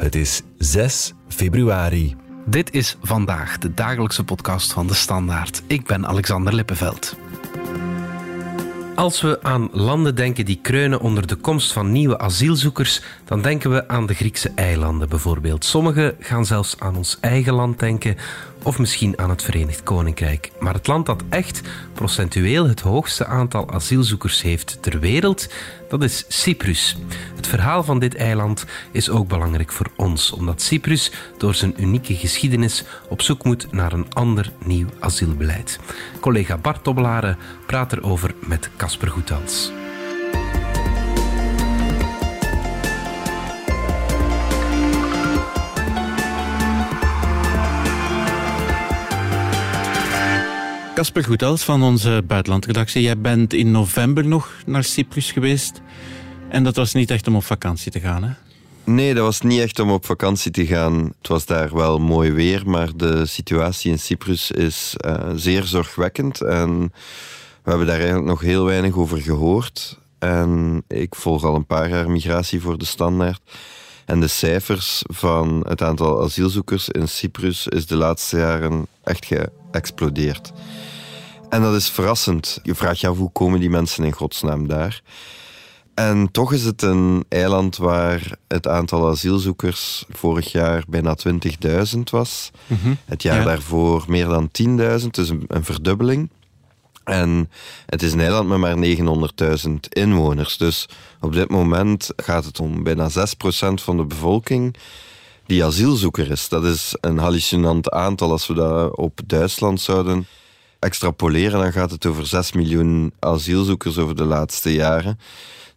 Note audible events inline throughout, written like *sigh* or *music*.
Het is 6 februari. Dit is vandaag de dagelijkse podcast van de Standaard. Ik ben Alexander Lippenveld. Als we aan landen denken die kreunen onder de komst van nieuwe asielzoekers, dan denken we aan de Griekse eilanden bijvoorbeeld. Sommigen gaan zelfs aan ons eigen land denken, of misschien aan het Verenigd Koninkrijk. Maar het land dat echt procentueel het hoogste aantal asielzoekers heeft ter wereld, dat is Cyprus. Het verhaal van dit eiland is ook belangrijk voor ons, omdat Cyprus door zijn unieke geschiedenis op zoek moet naar een ander nieuw asielbeleid. Collega Bart Tobbelaren praat erover met Casper Goethals. Casper Goedels van onze buitenlandredactie. Jij bent in november nog naar Cyprus geweest. En dat was niet echt om op vakantie te gaan, hè? Nee, dat was niet echt om op vakantie te gaan. Het was daar wel mooi weer, maar de situatie in Cyprus is uh, zeer zorgwekkend. En we hebben daar eigenlijk nog heel weinig over gehoord. En ik volg al een paar jaar migratie voor de standaard. En de cijfers van het aantal asielzoekers in Cyprus is de laatste jaren echt geëxplodeerd. En dat is verrassend. Je vraagt je af hoe komen die mensen in godsnaam daar? En toch is het een eiland waar het aantal asielzoekers vorig jaar bijna 20.000 was. Mhm. Het jaar daarvoor meer dan 10.000, dus een, een, verdubbeling. En het is een eiland met maar 900.000 inwoners. Dus op dit moment gaat het om bijna 6% van de bevolking die asielzoeker is. Dat is een hallucinant aantal. Als we dat op Duitsland zouden extrapoleren, dan gaat het over 6 miljoen asielzoekers over de laatste jaren.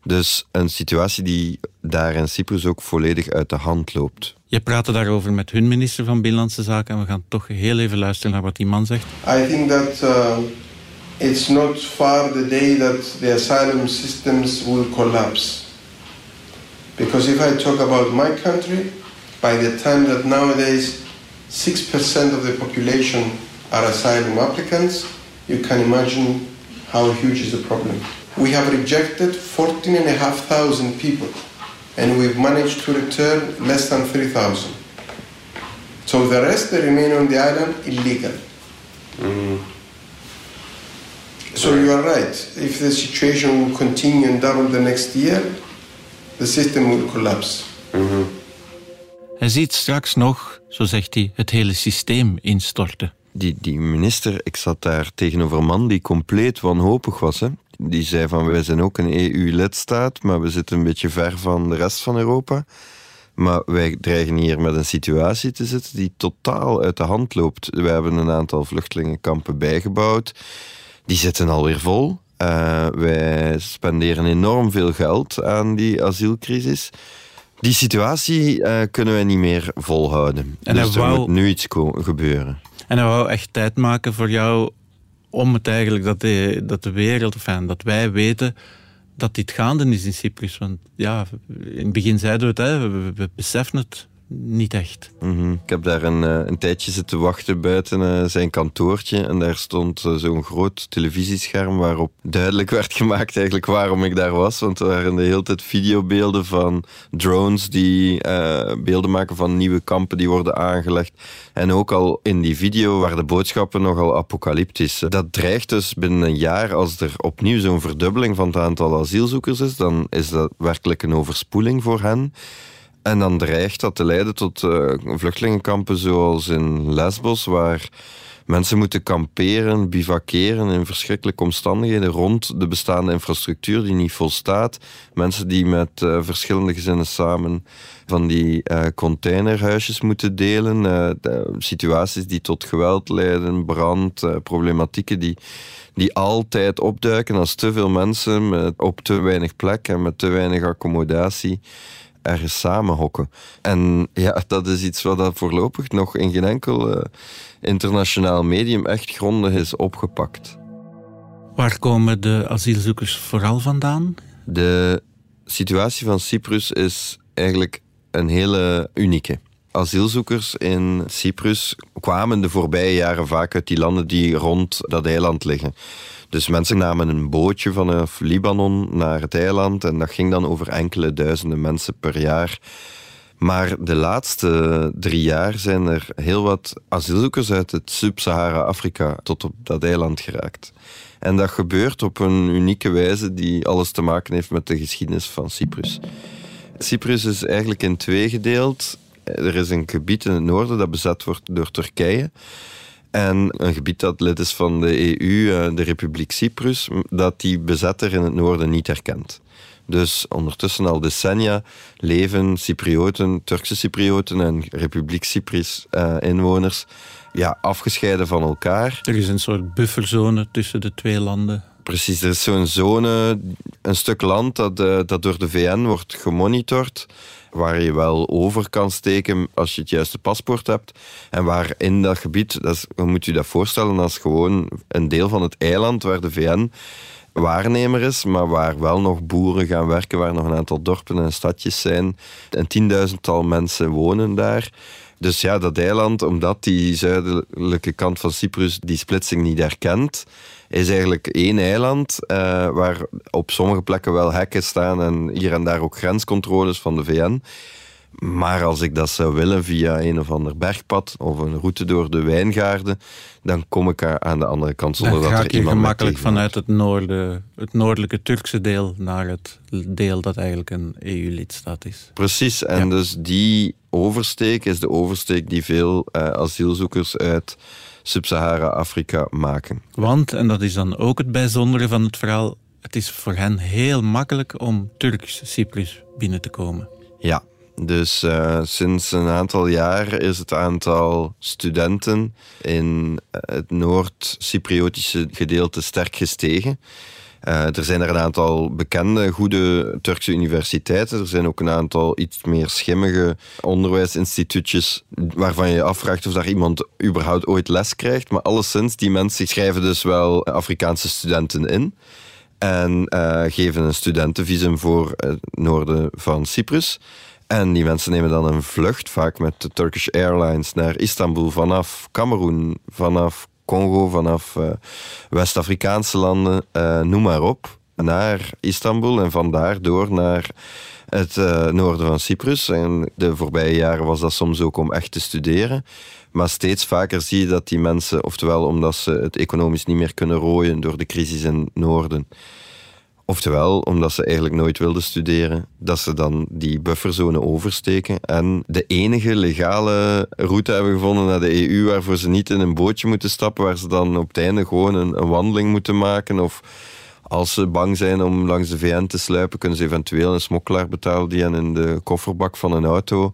Dus een situatie die daar in Cyprus ook volledig uit de hand loopt. Je praatte daarover met hun minister van Binnenlandse Zaken en we gaan toch heel even luisteren naar wat die man zegt. I think that uh, it's not far the day that the asylum systems will collapse. Because if I talk about my country, by the time that nowadays 6% of the population are asylum applicants, you can imagine how huge is the problem. We have rejected 14,500 people and we've managed to return less than 3,000. So the rest they remain on the island illegal. Mm. So you are right. If the situation will continue and double the next year, the system will collapse. Mm -hmm. Hij ziet straks nog, zo zegt hij, het hele systeem instorten die, die minister, ik zat daar tegenover een man die compleet wanhopig was. Hè. Die zei van, wij zijn ook een EU-lidstaat, maar we zitten een beetje ver van de rest van Europa. Maar wij dreigen hier met een situatie te zitten die totaal uit de hand loopt. We hebben een aantal vluchtelingenkampen bijgebouwd. Die zitten alweer vol. Uh, wij spenderen enorm veel geld aan die asielcrisis. Die situatie uh, kunnen wij niet meer volhouden. En dus er wou... moet nu iets gebeuren. En hij wou echt tijd maken voor jou om het eigenlijk dat de, dat de wereld, enfin, dat wij weten dat dit gaande is in Cyprus. Want ja, in het begin zeiden we het, hè, we, we beseffen het niet echt. Mhm. Ik heb daar een, eh, een tijdje zitten wachten buiten uh, zijn kantoortje. En daar stond uh, zo'n groot televisiescherm waarop duidelijk werd *laughs* gemaakt eigenlijk waarom ik daar was. Want er waren de hele tijd videobeelden van drones die beelden maken van nieuwe kampen die worden aangelegd. En ook al in die video waren de boodschappen nogal apocalyptisch. Dat dreigt dus binnen een jaar, als er opnieuw zo'n verdubbeling van het aantal asielzoekers is, dan is dat werkelijk een overspoeling voor hen. En dan dreigt dat te leiden tot uh, vluchtelingenkampen zoals in Lesbos, waar mensen moeten kamperen, bivakeren in verschrikkelijke omstandigheden rond de bestaande infrastructuur die niet volstaat. Mensen die met uh, verschillende gezinnen samen van die uh, containerhuisjes moeten delen. De situaties die tot geweld leiden, brand, problematieken die, die altijd opduiken als te veel mensen op te weinig plek en met te weinig accommodatie ergens samenhokken. En ja, dat is iets wat dat voorlopig nog in geen enkel uh, internationaal medium echt grondig is opgepakt. Waar komen de asielzoekers vooral vandaan? De situatie van Cyprus is eigenlijk een hele unieke. Asielzoekers in Cyprus kwamen de voorbije jaren vaak uit die landen die rond dat eiland liggen. Dus mensen namen een bootje vanaf Libanon naar het eiland en dat ging dan over enkele duizenden mensen per jaar. Maar de laatste drie jaar zijn er heel wat asielzoekers uit het Sub-Sahara-Afrika tot op dat eiland geraakt. En dat gebeurt op een unieke wijze die alles te maken heeft met de geschiedenis van Cyprus. Cyprus is eigenlijk in twee gedeeld. Er is een gebied in het noorden dat bezet wordt door Turkije. En een gebied dat lid is van de EU, eh, de Republiek Cyprus, dat die bezetter in het noorden niet herkent. Dus ondertussen al decennia leven Cyprioten, Turkse Cyprioten en Republiek Cyprus uh, inwoners ja, afgescheiden van elkaar. Er is een soort bufferzone tussen de twee landen. Precies, er is zo'n zone, een stuk land dat, uh, dat door de VN wordt gemonitord waar je wel over kan steken als je het juiste paspoort hebt. En waar in dat gebied, dat moet je dat voorstellen, als gewoon een deel van het eiland waar de VN waarnemer is, maar waar wel nog boeren gaan werken, waar nog een aantal dorpen en stadjes zijn. Een tienduizendtal mensen wonen daar. Dus ja, dat eiland, omdat die zuidelijke kant van Cyprus die splitsing niet herkent, is eigenlijk één eiland uh, waar op sommige plekken wel hekken staan en hier en daar ook grenscontroles van de VN. Maar als ik dat zou willen via een of ander bergpad of een route door de wijngaarden, dan kom ik aan de andere kant zonder dan dat er iemand gemakkelijk vanuit het, noorden, het noordelijke Turkse deel naar het deel dat eigenlijk een EU-lidstaat is. Precies, en dus die oversteek is de oversteek die veel uh, asielzoekers uit Sub-Sahara-Afrika maken. Want, en dat is dan ook het bijzondere van het verhaal, het is voor hen heel makkelijk om Turks Cyprus binnen te komen. Ja, dus uh, sinds een aantal jaar is het aantal studenten in het Noord-Cypriotische gedeelte sterk gestegen. Uh, er zijn er een aantal bekende, goede Turkse universiteiten. Er zijn ook een aantal iets meer schimmige onderwijsinstituutjes waarvan je afvraagt of daar iemand überhaupt ooit les krijgt. Maar alleszins, die mensen schrijven dus wel Afrikaanse studenten in. En uh, geven een studentenvisum voor het noorden van Cyprus. En die mensen nemen dan een vlucht, vaak met de Turkish Airlines, naar Istanbul vanaf Cameroen, vanaf Congo, vanaf uh, West-Afrikaanse landen, uh, noem maar op, naar Istanbul en vandaar door naar het uh, noorden van Cyprus. En de voorbije jaren was dat soms ook om echt te studeren. Maar steeds vaker zie je dat die mensen, oftewel omdat ze het economisch niet meer kunnen rooien door de crisis in het noorden, Oftewel, omdat ze eigenlijk nooit wilden studeren, dat ze dan die bufferzone oversteken en de enige legale route hebben gevonden naar de EU waarvoor ze niet in een bootje moeten stappen, waar ze dan op het einde gewoon een, een wandeling moeten maken of als ze bang zijn om langs de VN te sluipen, kunnen ze eventueel een smokkelaar betalen die hen in de kofferbak van een auto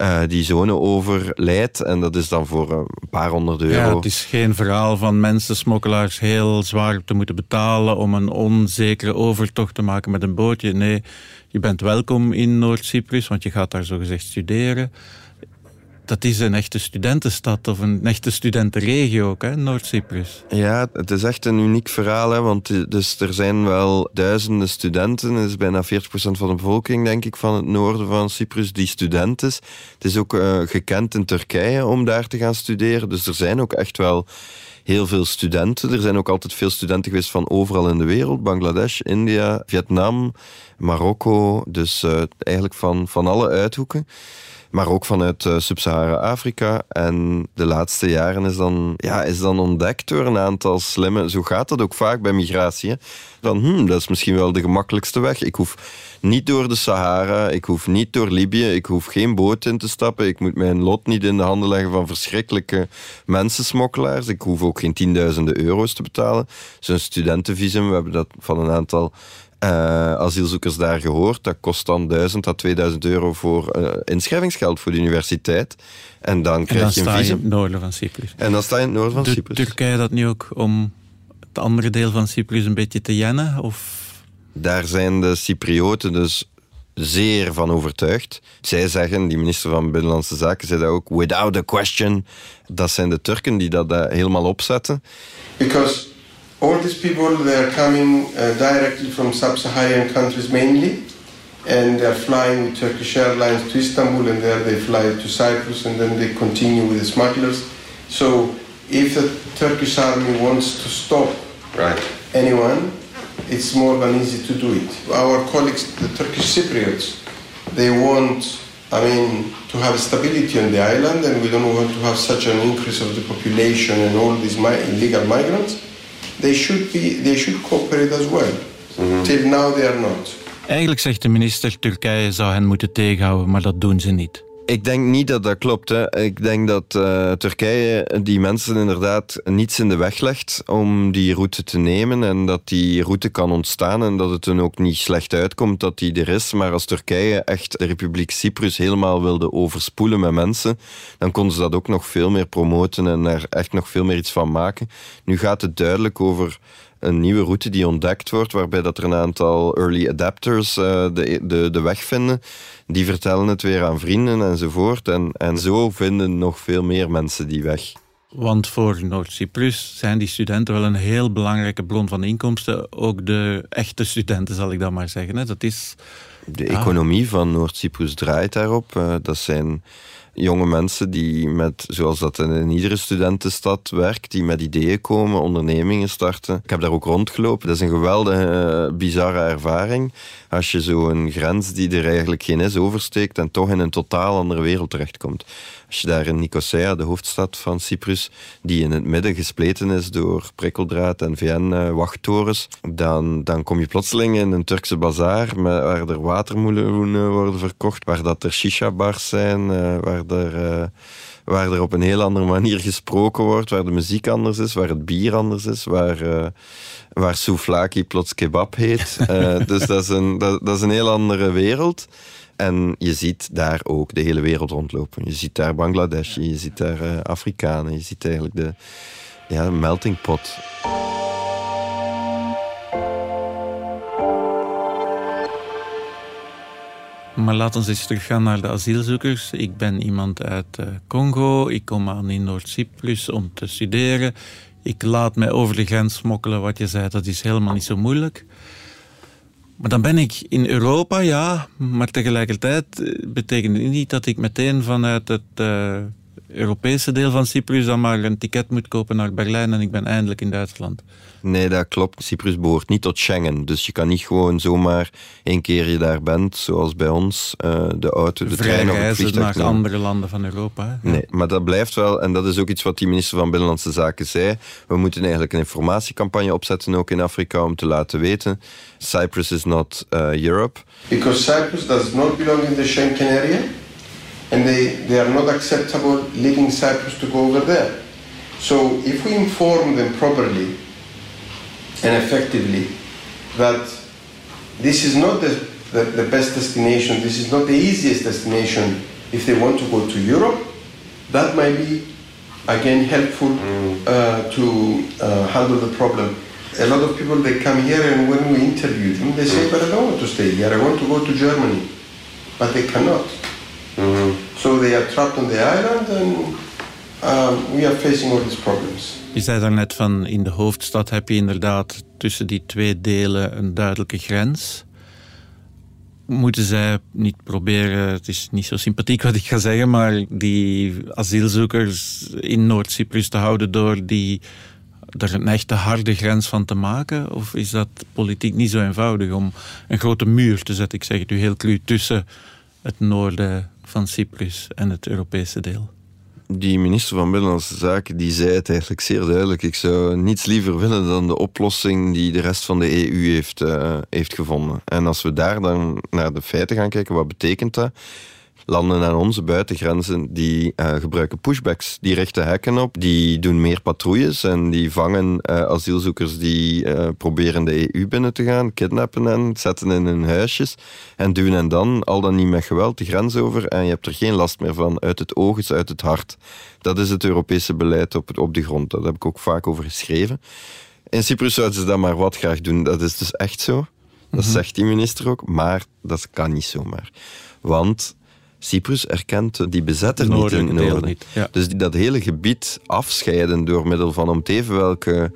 uh, die zone overlijdt. En dat is dan voor een paar honderd euro. Ja, het is geen verhaal van mensen, smokkelaars, heel zwaar te moeten betalen om een onzekere overtocht te maken met een bootje. Nee, je bent welkom in Noord-Cyprus, want je gaat daar zogezegd studeren dat is een echte studentenstad of een echte studentenregio ook, Noord-Cyprus. Ja, het is echt een uniek verhaal, hè, want dus er zijn wel duizenden studenten. Het is bijna 40% van de bevolking, denk ik, van het noorden van Cyprus die student is. Het is ook uh, gekend in Turkije om daar te gaan studeren, dus er zijn ook echt wel heel veel studenten. Er zijn ook altijd veel studenten geweest van overal in de wereld. Bangladesh, India, Vietnam, Marokko. Dus uh, eigenlijk van, van alle uithoeken maar ook vanuit uh, Sub-Sahara-Afrika. En de laatste jaren is dan, ja, is dan ontdekt door een aantal slimme... Zo gaat dat ook vaak bij migratie. Dan, hmm, dat is misschien wel de gemakkelijkste weg. Ik hoef niet door de Sahara, ik hoef niet door Libië, ik hoef geen boot in te stappen, ik moet mijn lot niet in de handen leggen van verschrikkelijke mensensmokkelaars. Ik hoef ook geen tienduizenden euro's te betalen. Zo'n studentenvisum, we hebben dat van een aantal uh, asielzoekers daar gehoord. Dat kost dan 1000 à 2000 euro voor uh, inschrijvingsgeld voor de universiteit. En dan krijg je een visum. in het noorden van Cyprus. En dan sta je in het noorden van Doet Cyprus. Turkije dat nu ook om het andere deel van Cyprus een beetje te jennen? Of? Daar zijn de Cyprioten dus zeer van overtuigd. Zij zeggen, die minister van Binnenlandse Zaken zei dat ook, without a question. Dat zijn de Turken die dat uh, helemaal opzetten. Because all these people they are coming uh, directly from sub-Saharan countries mainly, and they are flying with Turkish Airlines to Istanbul, and there they fly to Cyprus, and then they continue with the smugglers. So if the Turkish army wants to stop right. anyone, it's more than easy to do it. Our colleagues, the Turkish Cypriots, they want I mean, to have stability on the island, and we don't want to have such an increase of the population and all these mi- illegal migrants. They should be, they should cooperate as well. Till now, they are not. Eigenlijk zegt de minister, Turkije zou hen moeten tegenhouden, maar dat doen ze niet. Ik denk niet dat dat klopt. Hè. Ik denk dat eh, Turkije die mensen inderdaad niets in de weg legt om die route te nemen en dat die route kan ontstaan en dat het dan ook niet slecht uitkomt dat die er is. Maar als Turkije echt de Republiek Cyprus helemaal wilde overspoelen met mensen, dan konden ze dat ook nog veel meer promoten en er echt nog veel meer iets van maken. Nu gaat het duidelijk over een nieuwe route die ontdekt wordt, waarbij dat er een aantal early adapters uh, de, de, de weg vinden. Die vertellen het weer aan vrienden enzovoort. En, en zo vinden nog veel meer mensen die weg. Want voor Noord-Cyprus zijn die studenten wel een heel belangrijke bron van inkomsten. Ook de echte studenten, zal ik dan maar zeggen. Dat is... De economie van Noord-Cyprus draait daarop. Uh, dat zijn jonge mensen die met, zoals dat in iedere studentenstad werkt, die met ideeën komen, ondernemingen starten. Ik heb daar ook rondgelopen. Dat is een geweldige, bizarre ervaring. Als je zo een grens die er eigenlijk geen is oversteekt en toch in een totaal andere wereld terechtkomt. Als je daar in Nicosia, de hoofdstad van Cyprus, die in het midden gespleten is door prikkeldraad en VN-wachttorens, dan, dan kom je plotseling in een Turkse bazaar waar er watermeloenen worden verkocht, waar dat er shisha-bars zijn, waar er... waar er op een heel andere manier gesproken wordt, waar de muziek anders is, waar het bier anders is, waar, uh, waar souvlaki plots kebab heet. Uh, *laughs* dus dat is, een, dat, dat is een heel andere wereld. En je ziet daar ook de hele wereld rondlopen. Je ziet daar Bangladesh, je ziet daar Afrikanen, je ziet eigenlijk de ja, melting pot. Maar laten we eens teruggaan naar de asielzoekers. Ik ben iemand uit uh, Congo. Ik kom aan in Noord-Cyprus om te studeren. Ik laat mij over de grens smokkelen. Wat je zei, dat is helemaal niet zo moeilijk. Maar dan ben ik in Europa, ja. Maar tegelijkertijd betekent het niet dat ik meteen vanuit het uh, Europese deel van Cyprus dan maar een ticket moet kopen naar Berlijn en ik ben eindelijk in Duitsland. Nee, dat klopt. Cyprus behoort niet tot Schengen. Dus je kan niet gewoon zomaar één keer je daar bent, zoals bij ons, uh, de auto, de Vrij trein of het reizen vliegtuig naar nemen. andere landen van Europa. hè? Nee, maar dat blijft wel, en dat is ook iets wat die minister van Binnenlandse Zaken zei. We moeten eigenlijk een informatiecampagne opzetten, ook in Afrika, om te laten weten: Cyprus is not uh, Europe. Because Cyprus does not belong in the Schengen area, and they, they are not acceptable leaving Cyprus to go over there. So if we inform them properly and effectively that this is not the, the, the best destination, this is not the easiest destination if they want to go to Europe, that might be again helpful uh, to uh, handle the problem. A lot of people they come here and when we interview them, they say, "But I don't want to stay here. I want to go to Germany," but they cannot. So they are trapped on the island, and um, we are facing all these problems. Je zei daarnet van in de hoofdstad heb je inderdaad tussen die twee delen een duidelijke grens. Moeten zij niet proberen, het is niet zo sympathiek wat ik ga zeggen, maar die asielzoekers in Noord-Cyprus te houden door die, er een echte harde grens van te maken? Of is dat politiek niet zo eenvoudig om een grote muur te zetten, ik zeg het u heel cru, tussen het noorden van Cyprus en het Europese deel? Die minister van Binnenlandse Zaken die zei het eigenlijk zeer duidelijk. Ik zou niets liever willen dan de oplossing die de rest van de EU heeft, uh, heeft gevonden. En als we daar dan naar de feiten gaan kijken, wat betekent dat? Landen aan onze buitengrenzen die uh, gebruiken pushbacks. Die richten hekken op, die doen meer patrouilles en die vangen uh, asielzoekers die uh, proberen de EU binnen te gaan, kidnappen hen, zetten in hun huisjes en duwen hen dan, al dan niet met geweld, de grens over en je hebt er geen last meer van. Uit het oog is uit het hart. Dat is het Europese beleid op, op de grond. Daar heb ik ook vaak over geschreven. In Cyprus zouden ze dat maar wat graag doen. Dat is dus echt zo. Dat mm -hmm. zegt die minister ook. Maar dat kan niet zomaar. Want Cyprus erkent die bezetter niet in het noorden. Niet, ja. Dus dat hele gebied afscheiden door middel van om teven welke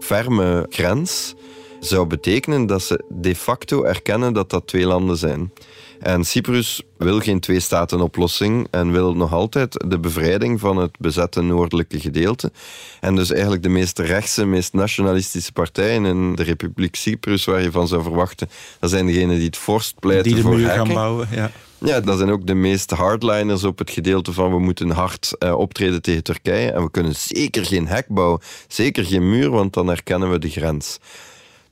ferme grens zou betekenen dat ze de facto erkennen dat dat twee landen zijn. En Cyprus wil geen twee-staten-oplossing en wil nog altijd de bevrijding van het bezette noordelijke gedeelte. En dus eigenlijk de meest rechtse, meest nationalistische partijen in de Republiek Cyprus, waar je van zou verwachten, dat zijn degenen die het vorst pleiten die de voor muur gaan bouwen, ja. Ja, dat zijn ook de meeste hardliners op het gedeelte van we moeten hard uh, optreden tegen Turkije en we kunnen zeker geen hek bouwen, zeker geen muur, want dan herkennen we de grens.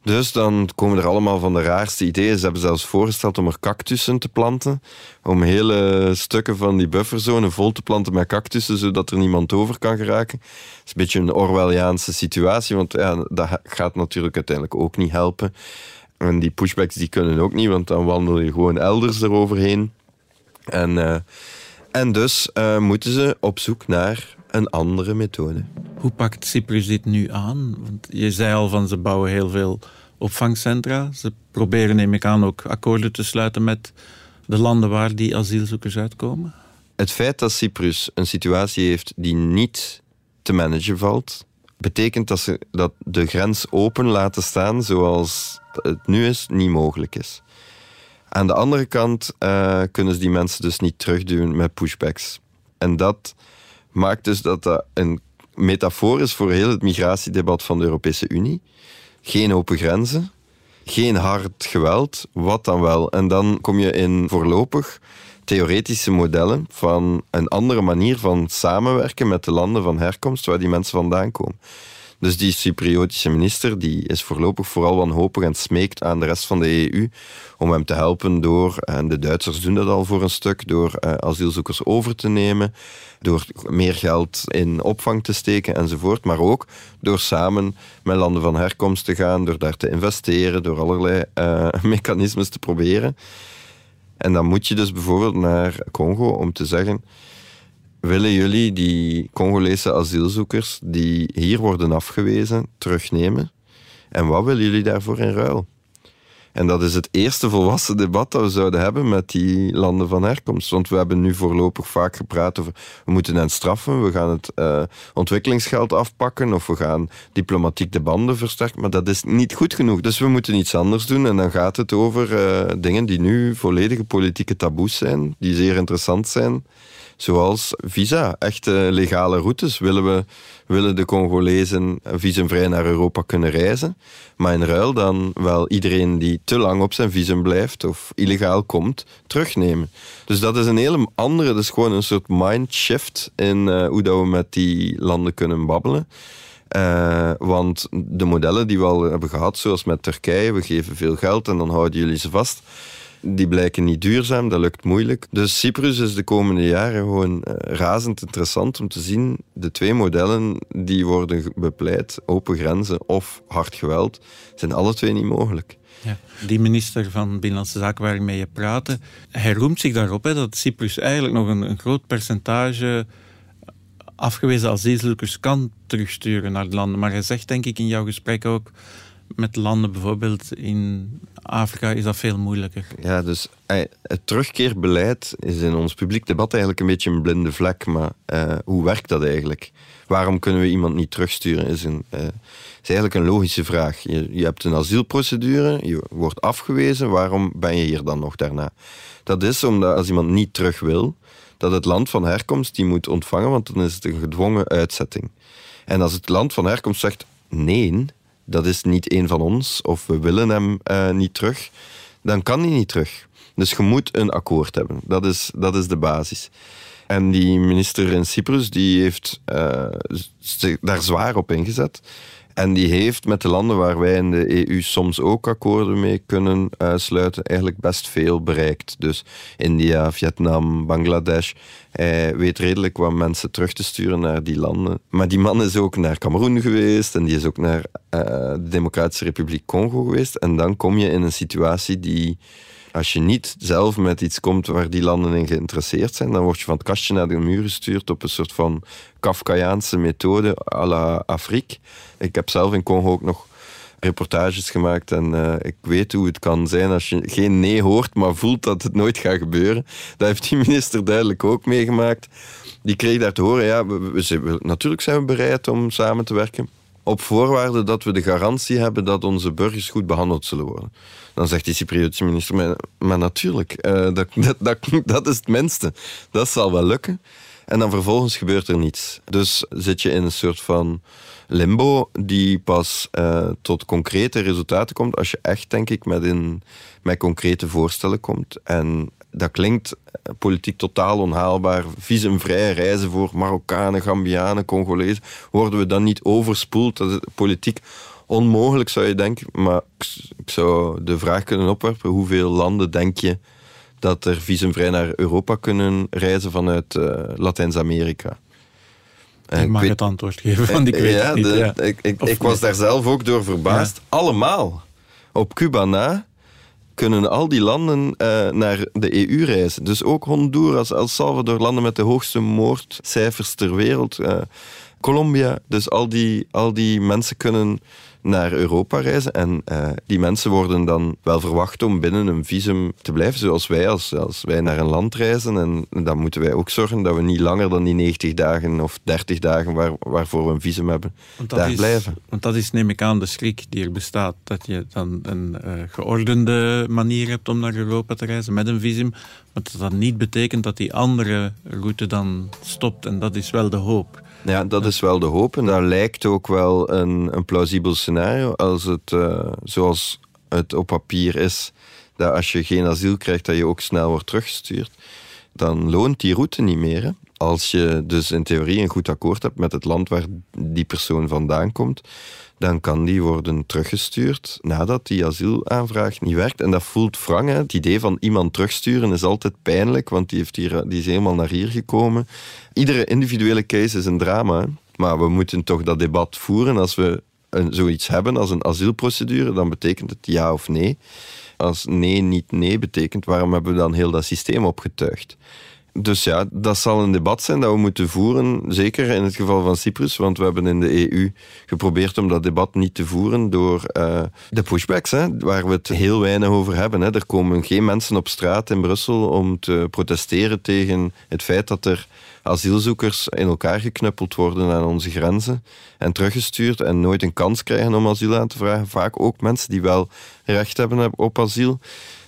Dus dan komen er allemaal van de raarste ideeën. Ze hebben zelfs voorgesteld om er cactussen te planten. Om hele stukken van die bufferzone vol te planten met cactussen, zodat er niemand over kan geraken. Dat is een beetje een Orwelliaanse situatie, want dat gaat natuurlijk uiteindelijk ook niet helpen. En die pushbacks die kunnen ook niet, want dan wandel je gewoon elders eroverheen. En, uh, en dus uh, moeten ze op zoek naar een andere methode. Hoe pakt Cyprus dit nu aan? Want je zei al van ze bouwen heel veel opvangcentra. Ze proberen neem ik aan ook akkoorden te sluiten met de landen waar die asielzoekers uitkomen. Het feit dat Cyprus een situatie heeft die niet te managen valt, betekent dat ze dat de grens open laten staan zoals het nu is, niet mogelijk is. Aan de andere kant uh, kunnen ze die mensen dus niet terugduwen met pushbacks. En dat maakt dus dat dat een metafoor is voor heel het migratiedebat van de Europese Unie. Geen open grenzen, geen hard geweld, wat dan wel. En dan kom je in voorlopig theoretische modellen van een andere manier van samenwerken met de landen van herkomst waar die mensen vandaan komen. Dus die Cypriotische minister die is voorlopig vooral wanhopig en smeekt aan de rest van de EU om hem te helpen door, en de Duitsers doen dat al voor een stuk, door uh, asielzoekers over te nemen, door meer geld in opvang te steken enzovoort, maar ook door samen met landen van herkomst te gaan, door daar te investeren, door allerlei uh, *laughs* mechanismes te proberen. En dan moet je dus bijvoorbeeld naar Congo om te zeggen willen jullie die Congolese asielzoekers die hier worden afgewezen terugnemen? En wat willen jullie daarvoor in ruil? En dat is het eerste volwassen debat dat we zouden hebben met die landen van herkomst. Want we hebben nu voorlopig vaak gepraat over we moeten hen straffen, we gaan het uh, ontwikkelingsgeld afpakken of we gaan diplomatiek de banden versterken. Maar dat is niet goed genoeg. Dus we moeten iets anders doen. En dan gaat het over uh, dingen die nu volledige politieke taboes zijn, die zeer interessant zijn zoals visa, echte legale routes. Willen, we, willen de Congolezen visumvrij naar Europa kunnen reizen, maar in ruil dan wel iedereen die te lang op zijn visum blijft of illegaal komt, terugnemen. Dus dat is een hele andere, dat is gewoon een soort mindshift in uh, hoe dat we met die landen kunnen babbelen. Uh, want de modellen die we al hebben gehad, zoals met Turkije, we geven veel geld en dan houden jullie ze vast die blijken niet duurzaam, dat lukt moeilijk. Dus Cyprus is de komende jaren gewoon uh, razend interessant om te zien. De twee modellen die worden bepleit, open grenzen of hard geweld, zijn alle twee niet mogelijk. Ja, die minister van Binnenlandse Zaken waar ik mee je praatte, hij roemt zich daarop hè, dat Cyprus eigenlijk nog een, groot percentage afgewezen asielzoekers kan terugsturen naar de landen. Maar hij zegt denk ik in jouw gesprek ook met landen bijvoorbeeld in Afrika is dat veel moeilijker. Ja, dus het terugkeerbeleid is in ons publiek debat eigenlijk een beetje een blinde vlek. Maar uh, hoe werkt dat eigenlijk? Waarom kunnen we iemand niet terugsturen? Is, een, uh, is eigenlijk een logische vraag. Je, je hebt een asielprocedure, je wordt afgewezen. Waarom ben je hier dan nog daarna? Dat is omdat als iemand niet terug wil, dat het land van herkomst die moet ontvangen, want dan is het een gedwongen uitzetting. En als het land van herkomst zegt nee, dat is niet een van ons, of we willen hem uh, niet terug, dan kan hij niet terug. Dus je moet een akkoord hebben. Dat is, dat is de basis. En die minister in Cyprus die heeft uh, daar zwaar op ingezet. En die heeft met de landen waar wij in de EU soms ook akkoorden mee kunnen sluiten, eigenlijk best veel bereikt. Dus India, Vietnam, Bangladesh. Hij weet redelijk wat mensen terug te sturen naar die landen. Maar die man is ook naar Cameroen geweest en die is ook naar uh, de Democratische Republiek Congo geweest. En dan kom je in een situatie die als je niet zelf met iets komt waar die landen in geïnteresseerd zijn, dan word je van het kastje naar de muur gestuurd op een soort van Kafkaiaanse methode à la Afrique. Ik heb zelf in Congo ook nog reportages gemaakt en uh, ik weet hoe het kan zijn als je geen nee hoort, maar voelt dat het nooit gaat gebeuren. Dat heeft die *laughs* minister duidelijk ook meegemaakt. Die kreeg daar te horen, ja, we, natuurlijk zijn we bereid om samen te werken, op voorwaarde dat we de garantie hebben dat onze burgers goed behandeld zullen worden. Dan zegt die Cypriotische minister, maar, maar natuurlijk, dat, dat, *laughs* dat, dat, is het minste. Dat zal wel lukken. En dan vervolgens gebeurt er niets. Dus zit je in een soort van limbo die pas uh, tot concrete resultaten komt als je echt, denk ik, met, een, met concrete voorstellen komt. En dat klinkt eh, politiek totaal onhaalbaar. Visumvrije reizen voor Marokkanen, Gambianen, Congolezen. Worden we dan niet overspoeld? Dat is politiek onmogelijk, zou je denken. Maar ik zou de vraag kunnen opwerpen: hoeveel landen denk je dat er visumvrij naar Europa kunnen reizen vanuit uh, Latijns-Amerika? Ik mag het antwoord geven, want ik weet het niet. ja. Ik, ik, ik was daar zelf ook door verbaasd. Allemaal. Op Cuba na kunnen al die landen uh, naar de EU reizen. Dus ook Honduras, El Salvador, landen met de hoogste moordcijfers ter wereld. Colombia. Dus al die, al die mensen kunnen naar Europa reizen. En uh, die mensen worden dan wel verwacht om binnen een visum te blijven, zoals wij. Als, als wij naar een land reizen, en dan moeten wij ook zorgen dat we niet langer dan die 90 dagen of 30 dagen waar, waarvoor we een visum hebben, daar is, blijven. Want dat is, neem ik aan, de schrik die er bestaat. Dat je dan een uh, geordende manier hebt om naar Europa te reizen met een visum. Maar dat dat niet betekent dat die andere route dan stopt. En dat is wel de hoop. Ja, dat is wel de hoop. En dat lijkt ook wel een, een plausibel scenario als het uh, zoals het op papier is. Dat als je geen asiel krijgt, dat je ook snel wordt teruggestuurd. Dan loont die route niet meer. Hè? Als je dus in theorie een goed akkoord hebt met het land waar die persoon vandaan komt, dan kan die worden teruggestuurd nadat die asielaanvraag niet werkt. En dat voelt wrang. Het idee van iemand terugsturen is altijd pijnlijk, want die, heeft hier, die is helemaal naar hier gekomen. Iedere individuele case is een drama. Maar we moeten toch dat debat voeren. Als we een, zoiets hebben als een asielprocedure, dan betekent het ja of nee. Als nee niet nee betekent, waarom hebben we dan heel dat systeem opgetuigd? Dus ja, dat zal een debat zijn dat we moeten voeren, zeker in het geval van Cyprus, want we hebben in de EU geprobeerd om dat debat niet te voeren door uh, de pushbacks, hè, waar we het heel weinig over hebben. Hè. Er komen geen mensen op straat in Brussel om te protesteren tegen het feit dat er asielzoekers in elkaar geknuppeld worden aan onze grenzen en teruggestuurd en nooit een kans krijgen om asiel aan te vragen. Vaak ook mensen die wel recht hebben op asiel.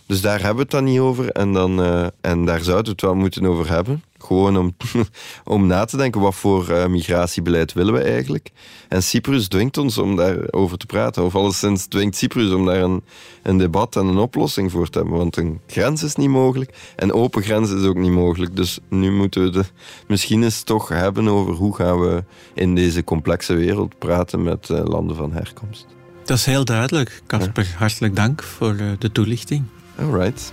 Dus daar hebben we het dan niet over. En, dan, uh, en daar zouden we het wel moeten over hebben. Gewoon om, *laughs* om na te denken, wat voor uh, migratiebeleid willen we eigenlijk? En Cyprus dwingt ons om daarover te praten. Of alleszins dwingt Cyprus om daar een, een debat en een oplossing voor te hebben. Want een grens is niet mogelijk. En open grens is ook niet mogelijk. Dus nu moeten we de, misschien eens toch hebben over hoe gaan we in deze complexe wereld praten met uh, landen van herkomst. Dat is heel duidelijk. Casper, hartelijk dank voor de toelichting. All right.